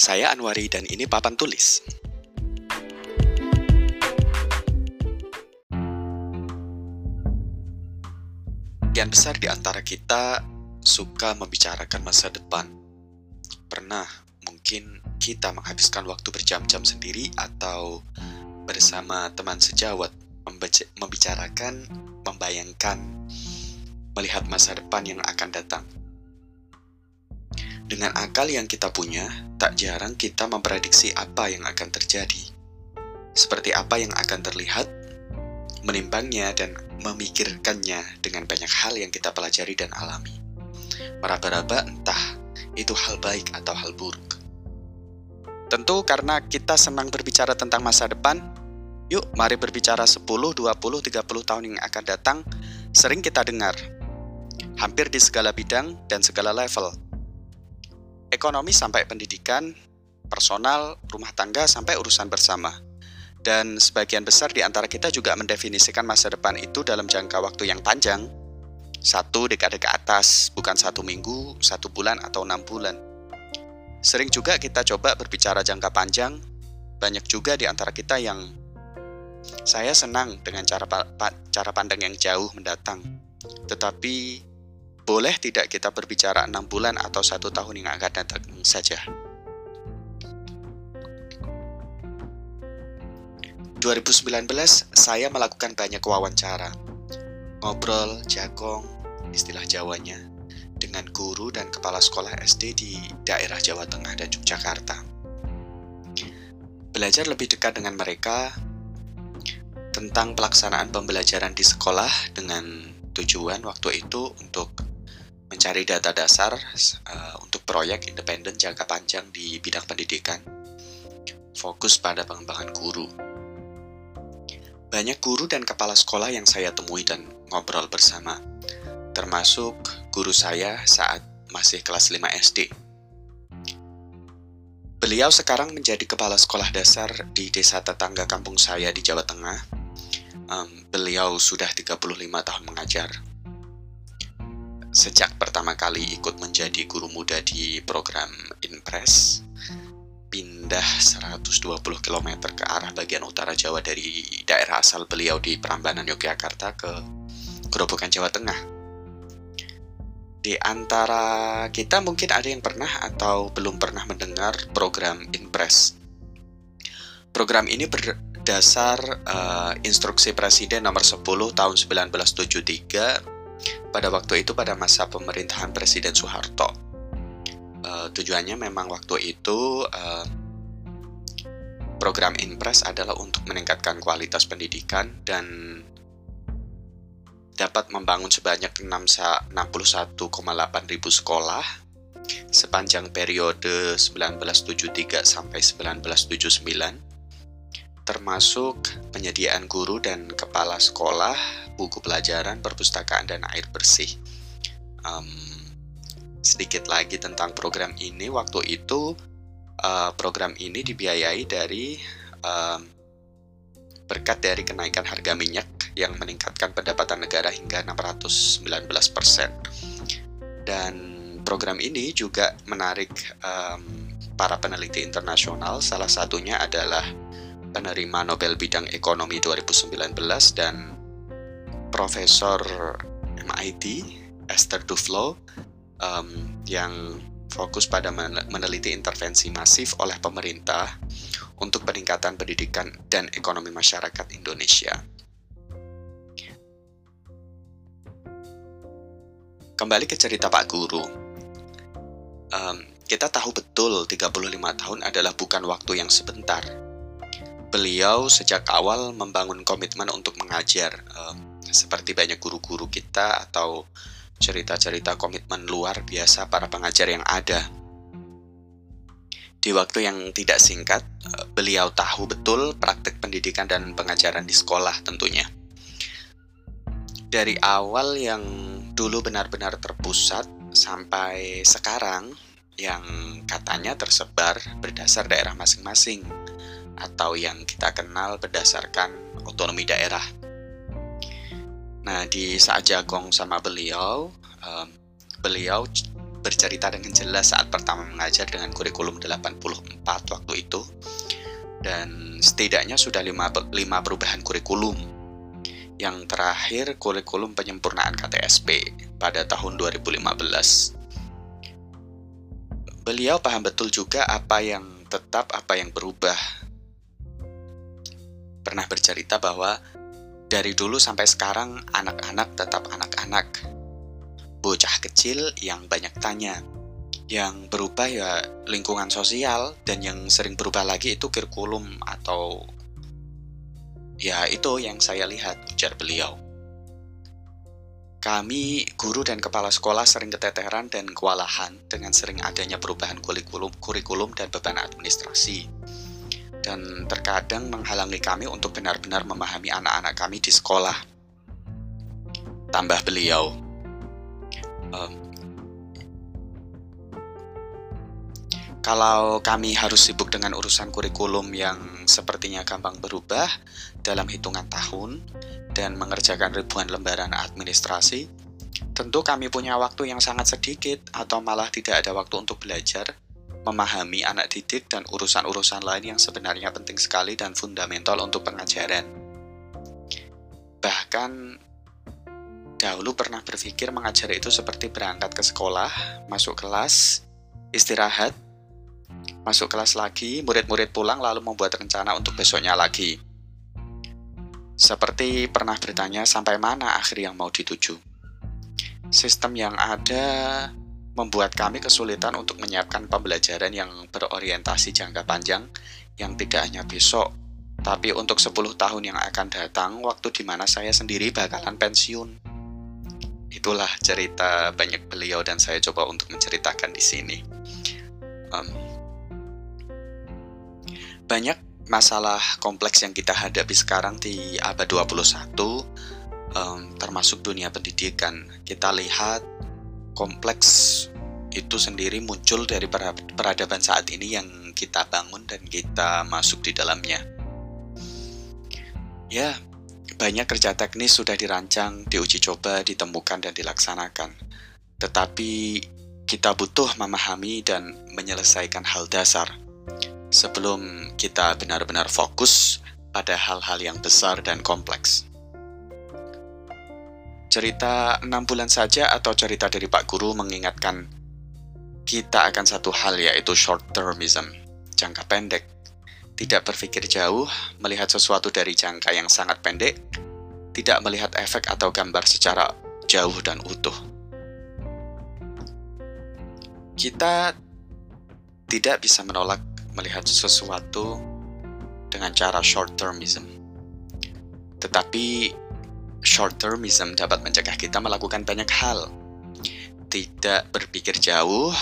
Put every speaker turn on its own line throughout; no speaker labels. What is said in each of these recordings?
Saya Anwari dan ini papan tulis. Sebagian besar di antara kita suka membicarakan masa depan. Pernah mungkin kita menghabiskan waktu berjam-jam sendiri atau bersama teman sejawat membicarakan, membayangkan, melihat masa depan yang akan datang. Dengan akal yang kita punya, tak jarang kita memprediksi apa yang akan terjadi. Seperti apa yang akan terlihat, menimbangnya dan memikirkannya dengan banyak hal yang kita pelajari dan alami. Meraba-raba entah itu hal baik atau hal buruk. Tentu karena kita senang berbicara tentang masa depan, yuk mari berbicara 10, 20, 30 tahun yang akan datang, sering kita dengar. Hampir di segala bidang dan segala level, ekonomi sampai pendidikan, personal, rumah tangga sampai urusan bersama. Dan sebagian besar di antara kita juga mendefinisikan masa depan itu dalam jangka waktu yang panjang. Satu dekade ke atas, bukan satu minggu, satu bulan, atau enam bulan. Sering juga kita coba berbicara jangka panjang, banyak juga di antara kita yang saya senang dengan cara, cara pandang yang jauh mendatang. Tetapi boleh tidak kita berbicara enam bulan atau satu tahun yang akan datang saja? 2019 saya melakukan banyak wawancara, ngobrol, jagong, istilah Jawanya, dengan guru dan kepala sekolah SD di daerah Jawa Tengah dan Yogyakarta. Belajar lebih dekat dengan mereka tentang pelaksanaan pembelajaran di sekolah dengan tujuan waktu itu untuk mencari data dasar uh, untuk proyek independen jangka panjang di bidang pendidikan, fokus pada pengembangan guru. Banyak guru dan kepala sekolah yang saya temui dan ngobrol bersama, termasuk guru saya saat masih kelas 5 SD. Beliau sekarang menjadi kepala sekolah dasar di desa tetangga kampung saya di Jawa Tengah. Um, beliau sudah 35 tahun mengajar sejak pertama kali ikut menjadi guru muda di program Inpress pindah 120 km ke arah bagian utara Jawa dari daerah asal beliau di Prambanan Yogyakarta ke Gerobokan Jawa Tengah. Di antara kita mungkin ada yang pernah atau belum pernah mendengar program Inpress. Program ini berdasar uh, instruksi Presiden nomor 10 tahun 1973 pada waktu itu pada masa pemerintahan Presiden Soeharto. Uh, tujuannya memang waktu itu uh, program Inpres adalah untuk meningkatkan kualitas pendidikan dan dapat membangun sebanyak 61,8 ribu sekolah sepanjang periode 1973 sampai 1979 termasuk penyediaan guru dan kepala sekolah, buku pelajaran, perpustakaan, dan air bersih. Um, sedikit lagi tentang program ini, waktu itu uh, program ini dibiayai dari um, berkat dari kenaikan harga minyak yang meningkatkan pendapatan negara hingga 619 persen. Dan program ini juga menarik um, para peneliti internasional, salah satunya adalah penerima Nobel bidang ekonomi 2019 dan Profesor MIT Esther Duflo um, yang fokus pada meneliti intervensi masif oleh pemerintah untuk peningkatan pendidikan dan ekonomi masyarakat Indonesia. Kembali ke cerita Pak Guru. Um, kita tahu betul 35 tahun adalah bukan waktu yang sebentar beliau sejak awal membangun komitmen untuk mengajar, um, seperti banyak guru-guru kita atau cerita-cerita komitmen luar biasa para pengajar yang ada. Di waktu yang tidak singkat, uh, beliau tahu betul praktek pendidikan dan pengajaran di sekolah tentunya. Dari awal yang dulu benar-benar terpusat sampai sekarang yang katanya tersebar berdasar daerah masing-masing atau yang kita kenal berdasarkan otonomi daerah. Nah, di saat jagong sama beliau, um, beliau bercerita dengan jelas saat pertama mengajar dengan kurikulum 84 waktu itu. Dan setidaknya sudah lima, lima perubahan kurikulum. Yang terakhir kurikulum penyempurnaan KTSP pada tahun 2015. Beliau paham betul juga apa yang tetap, apa yang berubah. Pernah bercerita bahwa dari dulu sampai sekarang anak-anak tetap anak-anak. Bocah kecil yang banyak tanya, yang berubah ya lingkungan sosial dan yang sering berubah lagi itu kurikulum atau ya itu yang saya lihat ujar beliau. Kami, guru dan kepala sekolah sering keteteran dan kewalahan dengan sering adanya perubahan kurikulum, kurikulum dan beban administrasi. Dan terkadang menghalangi kami untuk benar-benar memahami anak-anak kami di sekolah. Tambah beliau, um, Kalau kami harus sibuk dengan urusan kurikulum yang sepertinya gampang berubah dalam hitungan tahun dan mengerjakan ribuan lembaran administrasi, tentu kami punya waktu yang sangat sedikit atau malah tidak ada waktu untuk belajar, memahami anak didik dan urusan-urusan lain yang sebenarnya penting sekali dan fundamental untuk pengajaran. Bahkan dahulu pernah berpikir mengajar itu seperti berangkat ke sekolah, masuk kelas, istirahat, Masuk kelas lagi, murid-murid pulang lalu membuat rencana untuk besoknya lagi. Seperti pernah bertanya sampai mana akhir yang mau dituju. Sistem yang ada membuat kami kesulitan untuk menyiapkan pembelajaran yang berorientasi jangka panjang yang tidak hanya besok, tapi untuk 10 tahun yang akan datang waktu di mana saya sendiri bakalan pensiun. Itulah cerita banyak beliau dan saya coba untuk menceritakan di sini. Um, banyak masalah kompleks yang kita hadapi sekarang di abad 21 um, termasuk dunia pendidikan kita lihat kompleks itu sendiri muncul dari peradaban saat ini yang kita bangun dan kita masuk di dalamnya. Ya banyak kerja teknis sudah dirancang, diuji coba, ditemukan dan dilaksanakan. Tetapi kita butuh memahami dan menyelesaikan hal dasar. Sebelum kita benar-benar fokus pada hal-hal yang besar dan kompleks. Cerita enam bulan saja atau cerita dari Pak Guru mengingatkan kita akan satu hal yaitu short termism, jangka pendek. Tidak berpikir jauh, melihat sesuatu dari jangka yang sangat pendek, tidak melihat efek atau gambar secara jauh dan utuh. Kita tidak bisa menolak melihat sesuatu dengan cara short termism. Tetapi short termism dapat mencegah kita melakukan banyak hal. Tidak berpikir jauh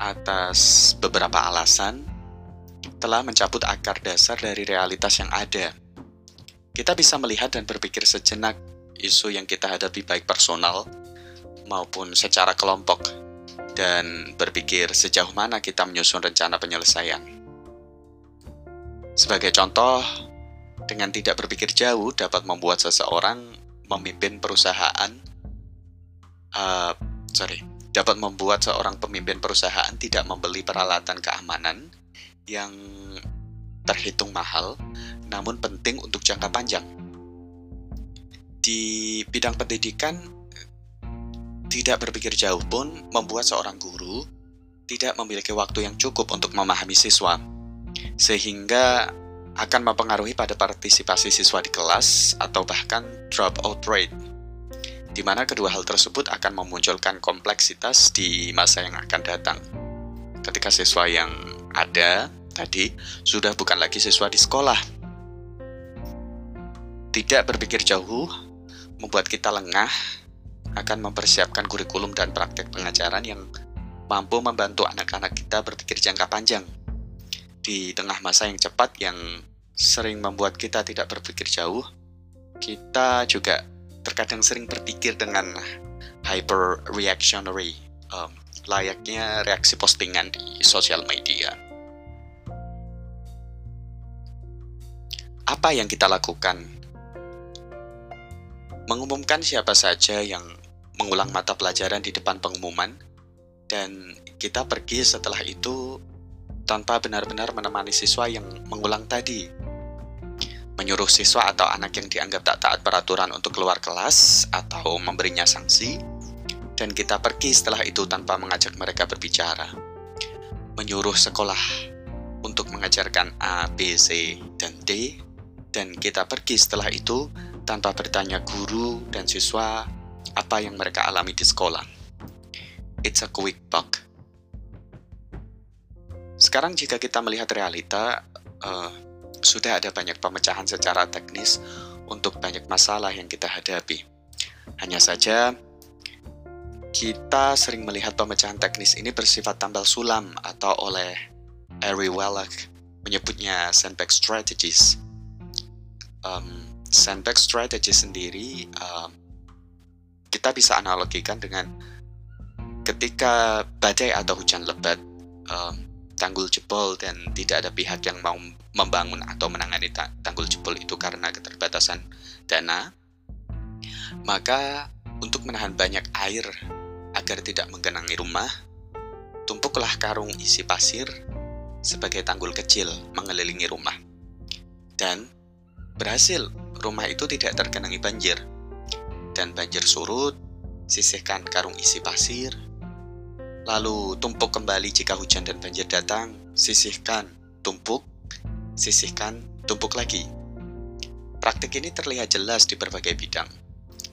atas beberapa alasan telah mencabut akar dasar dari realitas yang ada. Kita bisa melihat dan berpikir sejenak isu yang kita hadapi baik personal maupun secara kelompok dan berpikir sejauh mana kita menyusun rencana penyelesaian. Sebagai contoh, dengan tidak berpikir jauh dapat membuat seseorang memimpin perusahaan, uh, sorry, dapat membuat seorang pemimpin perusahaan tidak membeli peralatan keamanan yang terhitung mahal, namun penting untuk jangka panjang. Di bidang pendidikan, tidak berpikir jauh pun membuat seorang guru tidak memiliki waktu yang cukup untuk memahami siswa, sehingga akan mempengaruhi pada partisipasi siswa di kelas atau bahkan dropout rate, di mana kedua hal tersebut akan memunculkan kompleksitas di masa yang akan datang. Ketika siswa yang ada tadi sudah bukan lagi siswa di sekolah. Tidak berpikir jauh membuat kita lengah akan mempersiapkan kurikulum dan praktek pengajaran yang mampu membantu anak-anak kita berpikir jangka panjang. Di tengah masa yang cepat yang sering membuat kita tidak berpikir jauh, kita juga terkadang sering berpikir dengan hyper reactionary, um, layaknya reaksi postingan di sosial media. Apa yang kita lakukan? Mengumumkan siapa saja yang mengulang mata pelajaran di depan pengumuman, dan kita pergi setelah itu tanpa benar-benar menemani siswa yang mengulang tadi. Menyuruh siswa atau anak yang dianggap tak taat peraturan untuk keluar kelas atau memberinya sanksi, dan kita pergi setelah itu tanpa mengajak mereka berbicara. Menyuruh sekolah untuk mengajarkan A, B, C, dan D, dan kita pergi setelah itu tanpa bertanya guru dan siswa apa yang mereka alami di sekolah. It's a quick buck. Sekarang jika kita melihat realita, uh, sudah ada banyak pemecahan secara teknis untuk banyak masalah yang kita hadapi. Hanya saja, kita sering melihat pemecahan teknis ini bersifat tambal sulam atau oleh Ari Wallach menyebutnya sandbag strategies. Um, sandbag strategy sendiri um, kita bisa analogikan dengan ketika badai atau hujan lebat um, tanggul jebol dan tidak ada pihak yang mau membangun atau menangani tanggul jebol itu karena keterbatasan dana, maka untuk menahan banyak air agar tidak menggenangi rumah, tumpuklah karung isi pasir sebagai tanggul kecil mengelilingi rumah. Dan berhasil, rumah itu tidak tergenangi banjir. Dan banjir surut, sisihkan karung isi pasir, Lalu tumpuk kembali jika hujan dan banjir datang, sisihkan, tumpuk, sisihkan, tumpuk lagi. Praktik ini terlihat jelas di berbagai bidang,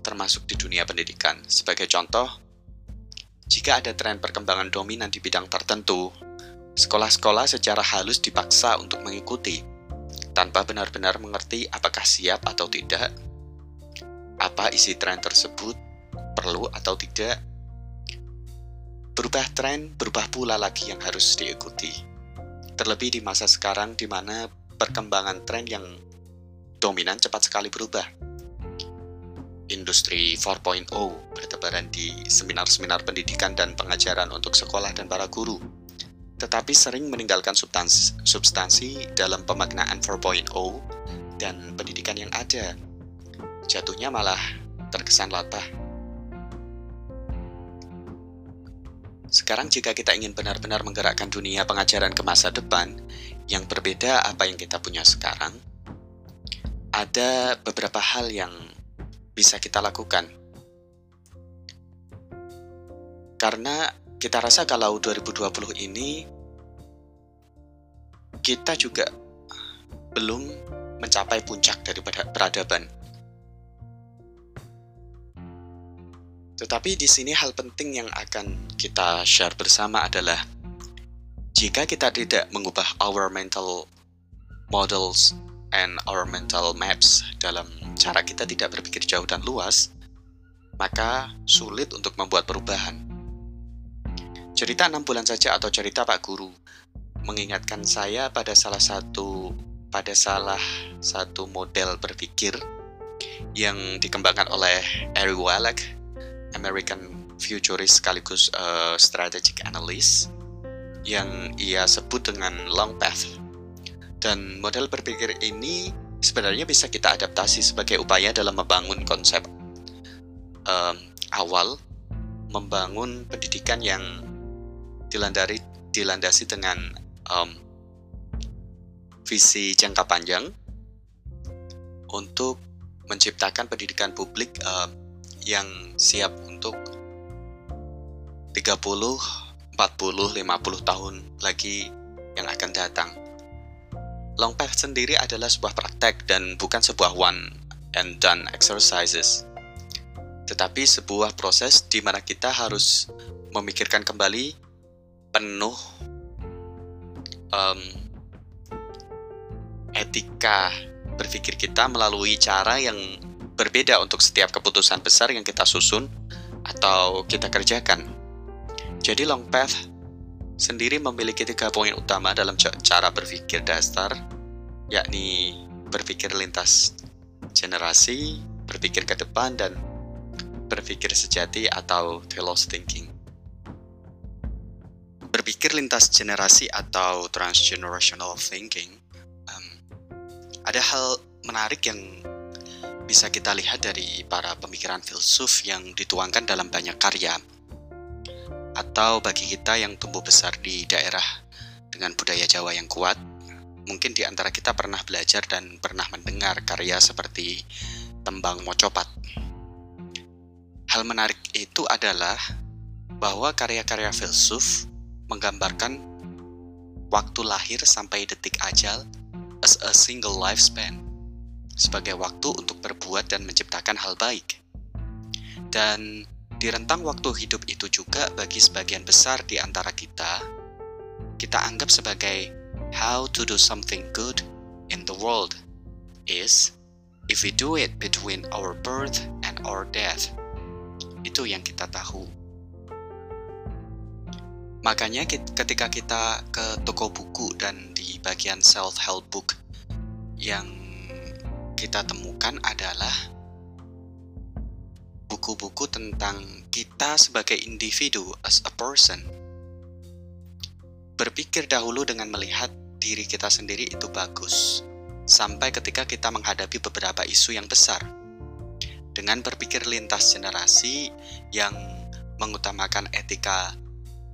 termasuk di dunia pendidikan. Sebagai contoh, jika ada tren perkembangan dominan di bidang tertentu, sekolah-sekolah secara halus dipaksa untuk mengikuti, tanpa benar-benar mengerti apakah siap atau tidak, apa isi tren tersebut, perlu atau tidak, Berubah tren, berubah pula lagi yang harus diikuti. Terlebih di masa sekarang di mana perkembangan tren yang dominan cepat sekali berubah. Industri 4.0 bertebaran di seminar-seminar pendidikan dan pengajaran untuk sekolah dan para guru, tetapi sering meninggalkan substansi, substansi dalam pemaknaan 4.0 dan pendidikan yang ada. Jatuhnya malah terkesan latah Sekarang jika kita ingin benar-benar menggerakkan dunia pengajaran ke masa depan yang berbeda apa yang kita punya sekarang, ada beberapa hal yang bisa kita lakukan. Karena kita rasa kalau 2020 ini kita juga belum mencapai puncak daripada peradaban. Tetapi di sini hal penting yang akan kita share bersama adalah jika kita tidak mengubah our mental models and our mental maps dalam cara kita tidak berpikir jauh dan luas, maka sulit untuk membuat perubahan. Cerita enam bulan saja atau cerita Pak Guru mengingatkan saya pada salah satu pada salah satu model berpikir yang dikembangkan oleh Eric Wallach American futurist sekaligus uh, strategic analyst yang ia sebut dengan long path. Dan model berpikir ini sebenarnya bisa kita adaptasi sebagai upaya dalam membangun konsep um, awal membangun pendidikan yang dilandari dilandasi dengan um, visi jangka panjang untuk menciptakan pendidikan publik uh, yang siap untuk 30, 40, 50 tahun lagi yang akan datang. Long path sendiri adalah sebuah praktek dan bukan sebuah one and done exercises. Tetapi sebuah proses di mana kita harus memikirkan kembali penuh um, etika berpikir kita melalui cara yang berbeda untuk setiap keputusan besar yang kita susun atau kita kerjakan. Jadi long path sendiri memiliki tiga poin utama dalam cara berpikir dasar, yakni berpikir lintas generasi, berpikir ke depan, dan berpikir sejati atau telos thinking. Berpikir lintas generasi atau transgenerational thinking, um, ada hal menarik yang bisa kita lihat dari para pemikiran filsuf yang dituangkan dalam banyak karya. atau bagi kita yang tumbuh besar di daerah dengan budaya Jawa yang kuat, mungkin di antara kita pernah belajar dan pernah mendengar karya seperti Tembang Mocopat. Hal menarik itu adalah bahwa karya-karya filsuf menggambarkan waktu lahir sampai detik ajal as a single lifespan sebagai waktu untuk berbuat dan menciptakan hal baik. Dan di rentang waktu hidup itu juga bagi sebagian besar di antara kita, kita anggap sebagai how to do something good in the world is if we do it between our birth and our death. Itu yang kita tahu. Makanya ketika kita ke toko buku dan di bagian self-help book yang kita temukan adalah buku-buku tentang kita sebagai individu as a person. Berpikir dahulu dengan melihat diri kita sendiri itu bagus, sampai ketika kita menghadapi beberapa isu yang besar. Dengan berpikir lintas generasi yang mengutamakan etika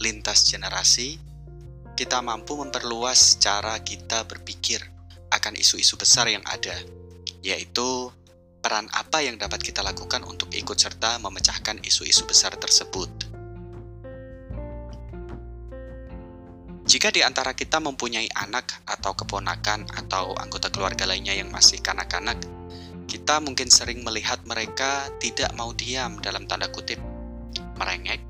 lintas generasi, kita mampu memperluas cara kita berpikir akan isu-isu besar yang ada yaitu peran apa yang dapat kita lakukan untuk ikut serta memecahkan isu-isu besar tersebut. Jika di antara kita mempunyai anak atau keponakan atau anggota keluarga lainnya yang masih kanak-kanak, kita mungkin sering melihat mereka tidak mau diam dalam tanda kutip, merengek,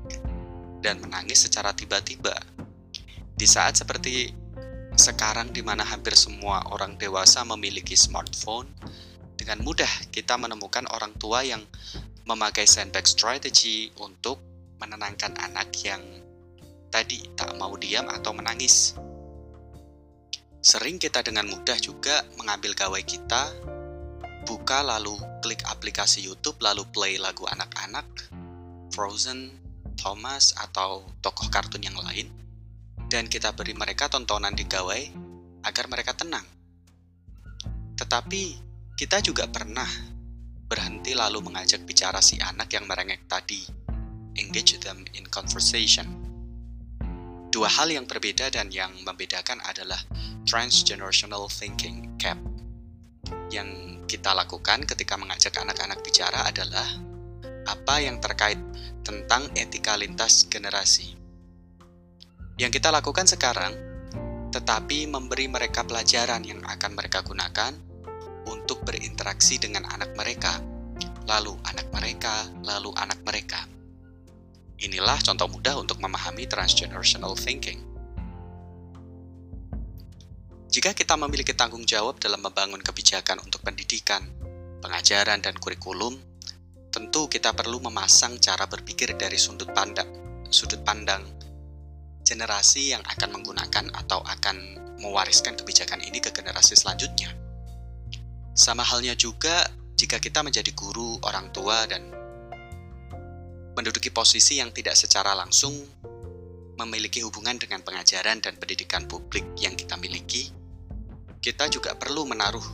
dan menangis secara tiba-tiba. Di saat seperti sekarang di mana hampir semua orang dewasa memiliki smartphone, dengan mudah kita menemukan orang tua yang memakai sandbag strategy untuk menenangkan anak yang tadi tak mau diam atau menangis. Sering kita dengan mudah juga mengambil gawai kita, buka lalu klik aplikasi YouTube lalu play lagu anak-anak, Frozen, Thomas, atau tokoh kartun yang lain, dan kita beri mereka tontonan di gawai agar mereka tenang. Tetapi kita juga pernah berhenti lalu mengajak bicara si anak yang merengek tadi, engage them in conversation. Dua hal yang berbeda dan yang membedakan adalah transgenerational thinking gap. Yang kita lakukan ketika mengajak anak-anak bicara adalah apa yang terkait tentang etika lintas generasi. Yang kita lakukan sekarang, tetapi memberi mereka pelajaran yang akan mereka gunakan untuk berinteraksi dengan anak mereka, lalu anak mereka, lalu anak mereka. Inilah contoh mudah untuk memahami transgenerational thinking. Jika kita memiliki tanggung jawab dalam membangun kebijakan untuk pendidikan, pengajaran, dan kurikulum, tentu kita perlu memasang cara berpikir dari sudut pandang, sudut pandang generasi yang akan menggunakan atau akan mewariskan kebijakan ini ke generasi selanjutnya. Sama halnya juga jika kita menjadi guru, orang tua, dan menduduki posisi yang tidak secara langsung memiliki hubungan dengan pengajaran dan pendidikan publik yang kita miliki, kita juga perlu menaruh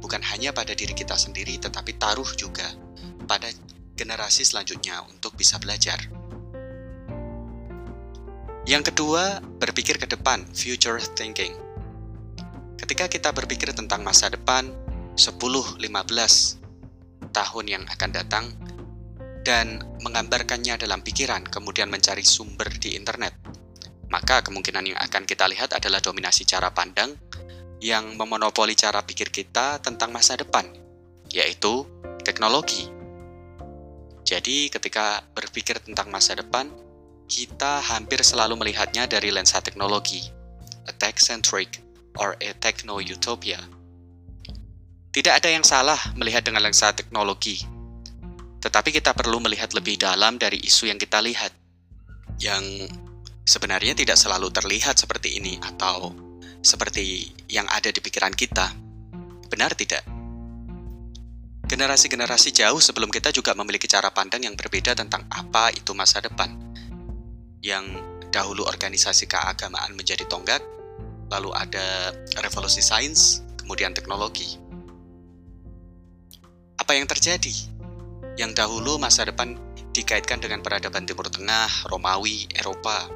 bukan hanya pada diri kita sendiri, tetapi taruh juga pada generasi selanjutnya untuk bisa belajar. Yang kedua, berpikir ke depan, future thinking. Ketika kita berpikir tentang masa depan, 10-15 tahun yang akan datang dan menggambarkannya dalam pikiran, kemudian mencari sumber di internet. Maka kemungkinan yang akan kita lihat adalah dominasi cara pandang yang memonopoli cara pikir kita tentang masa depan, yaitu teknologi. Jadi, ketika berpikir tentang masa depan, kita hampir selalu melihatnya dari lensa teknologi, a tech-centric or a techno-utopia. Tidak ada yang salah melihat dengan lensa teknologi, tetapi kita perlu melihat lebih dalam dari isu yang kita lihat, yang sebenarnya tidak selalu terlihat seperti ini atau seperti yang ada di pikiran kita. Benar tidak? Generasi-generasi jauh sebelum kita juga memiliki cara pandang yang berbeda tentang apa itu masa depan. Yang dahulu organisasi keagamaan menjadi tonggak, lalu ada revolusi sains, kemudian teknologi apa yang terjadi? Yang dahulu masa depan dikaitkan dengan peradaban Timur Tengah, Romawi, Eropa.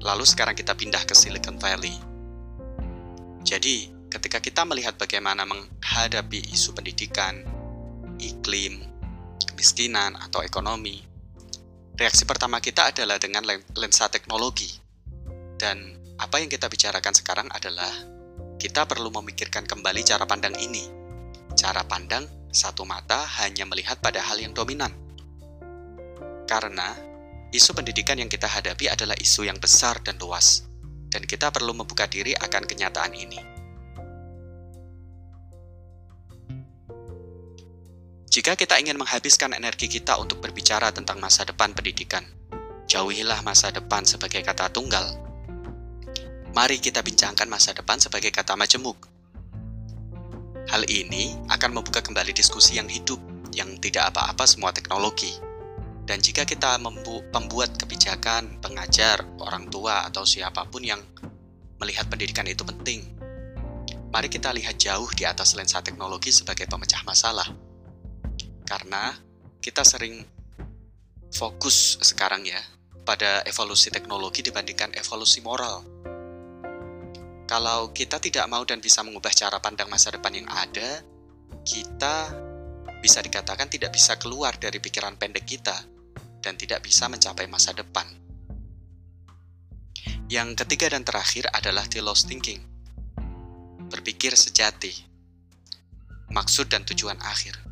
Lalu sekarang kita pindah ke Silicon Valley. Jadi, ketika kita melihat bagaimana menghadapi isu pendidikan, iklim, kemiskinan, atau ekonomi, reaksi pertama kita adalah dengan lensa teknologi. Dan apa yang kita bicarakan sekarang adalah kita perlu memikirkan kembali cara pandang ini. Cara pandang satu mata hanya melihat pada hal yang dominan. Karena isu pendidikan yang kita hadapi adalah isu yang besar dan luas, dan kita perlu membuka diri akan kenyataan ini. Jika kita ingin menghabiskan energi kita untuk berbicara tentang masa depan pendidikan, jauhilah masa depan sebagai kata tunggal. Mari kita bincangkan masa depan sebagai kata majemuk. Hal ini akan membuka kembali diskusi yang hidup, yang tidak apa-apa semua teknologi. Dan jika kita membuat kebijakan, pengajar, orang tua, atau siapa pun yang melihat pendidikan itu penting, mari kita lihat jauh di atas lensa teknologi sebagai pemecah masalah karena kita sering fokus sekarang ya pada evolusi teknologi dibandingkan evolusi moral. Kalau kita tidak mau dan bisa mengubah cara pandang masa depan yang ada, kita bisa dikatakan tidak bisa keluar dari pikiran pendek kita dan tidak bisa mencapai masa depan. Yang ketiga dan terakhir adalah telos thinking. Berpikir sejati. Maksud dan tujuan akhir.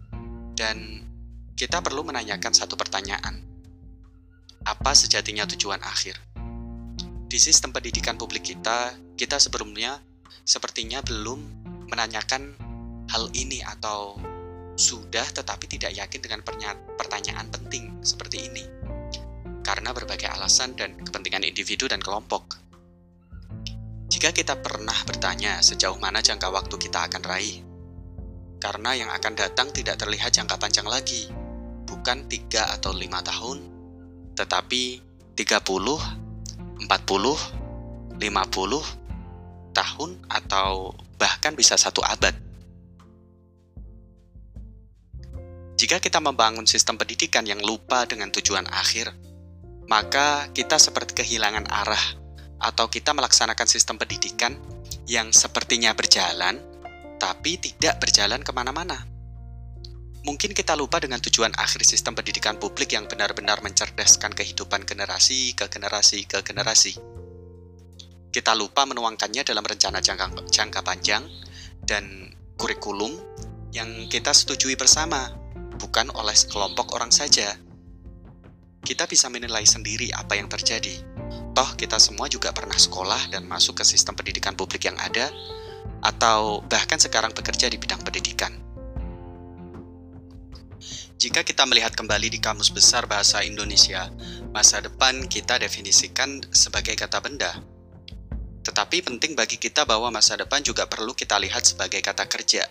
Dan kita perlu menanyakan satu pertanyaan. Apa sejatinya tujuan akhir? Di sistem pendidikan publik kita, kita sebelumnya sepertinya belum menanyakan hal ini atau sudah tetapi tidak yakin dengan pertanyaan penting seperti ini. Karena berbagai alasan dan kepentingan individu dan kelompok. Jika kita pernah bertanya sejauh mana jangka waktu kita akan raih karena yang akan datang tidak terlihat jangka panjang lagi, bukan 3 atau 5 tahun, tetapi 30, 40, 50 tahun atau bahkan bisa satu abad. Jika kita membangun sistem pendidikan yang lupa dengan tujuan akhir, maka kita seperti kehilangan arah atau kita melaksanakan sistem pendidikan yang sepertinya berjalan, tapi tidak berjalan ke mana-mana. Mungkin kita lupa dengan tujuan akhir sistem pendidikan publik yang benar-benar mencerdaskan kehidupan generasi ke generasi ke generasi. Kita lupa menuangkannya dalam rencana jangka, jangka panjang dan kurikulum yang kita setujui bersama, bukan oleh sekelompok orang saja. Kita bisa menilai sendiri apa yang terjadi. Toh kita semua juga pernah sekolah dan masuk ke sistem pendidikan publik yang ada, atau bahkan sekarang bekerja di bidang pendidikan. Jika kita melihat kembali di Kamus Besar Bahasa Indonesia, masa depan kita definisikan sebagai kata benda. Tetapi penting bagi kita bahwa masa depan juga perlu kita lihat sebagai kata kerja.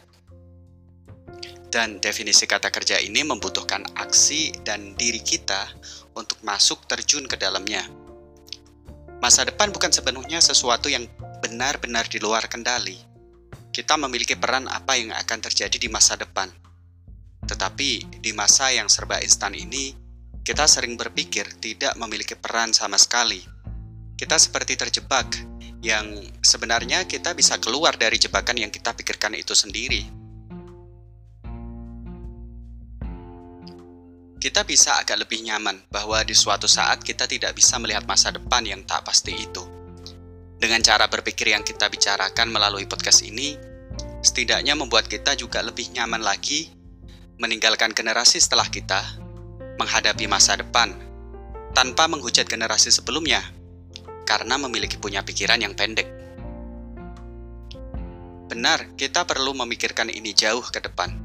Dan definisi kata kerja ini membutuhkan aksi dan diri kita untuk masuk terjun ke dalamnya. Masa depan bukan sepenuhnya sesuatu yang benar-benar di luar kendali kita memiliki peran apa yang akan terjadi di masa depan. Tetapi di masa yang serba instan ini, kita sering berpikir tidak memiliki peran sama sekali. Kita seperti terjebak, yang sebenarnya kita bisa keluar dari jebakan yang kita pikirkan itu sendiri. Kita bisa agak lebih nyaman bahwa di suatu saat kita tidak bisa melihat masa depan yang tak pasti itu dengan cara berpikir yang kita bicarakan melalui podcast ini, setidaknya membuat kita juga lebih nyaman lagi meninggalkan generasi setelah kita menghadapi masa depan tanpa menghujat generasi sebelumnya karena memiliki punya pikiran yang pendek. Benar, kita perlu memikirkan ini jauh ke depan.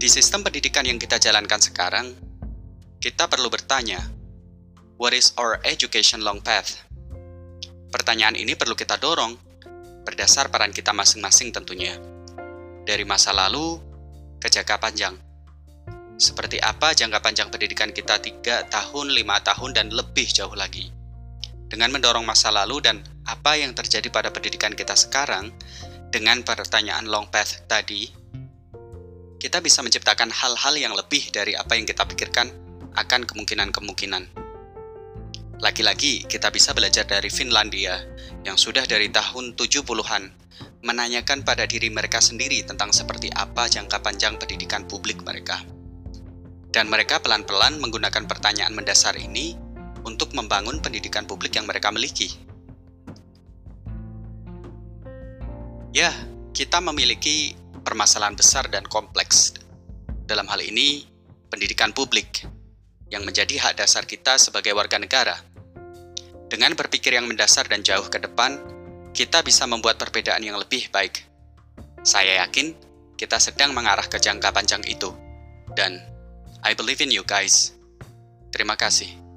Di sistem pendidikan yang kita jalankan sekarang, kita perlu bertanya, what is our education long path? Pertanyaan ini perlu kita dorong, berdasar peran kita masing-masing tentunya. Dari masa lalu ke jangka panjang. Seperti apa jangka panjang pendidikan kita 3 tahun, 5 tahun, dan lebih jauh lagi. Dengan mendorong masa lalu dan apa yang terjadi pada pendidikan kita sekarang, dengan pertanyaan long path tadi, kita bisa menciptakan hal-hal yang lebih dari apa yang kita pikirkan akan kemungkinan-kemungkinan. Lagi-lagi, kita bisa belajar dari Finlandia yang sudah dari tahun 70-an menanyakan pada diri mereka sendiri tentang seperti apa jangka panjang pendidikan publik mereka. Dan mereka pelan-pelan menggunakan pertanyaan mendasar ini untuk membangun pendidikan publik yang mereka miliki. Ya, kita memiliki permasalahan besar dan kompleks. Dalam hal ini, pendidikan publik yang menjadi hak dasar kita sebagai warga negara. Dengan berpikir yang mendasar dan jauh ke depan, kita bisa membuat perbedaan yang lebih baik. Saya yakin kita sedang mengarah ke jangka panjang itu. Dan I believe in you guys. Terima kasih.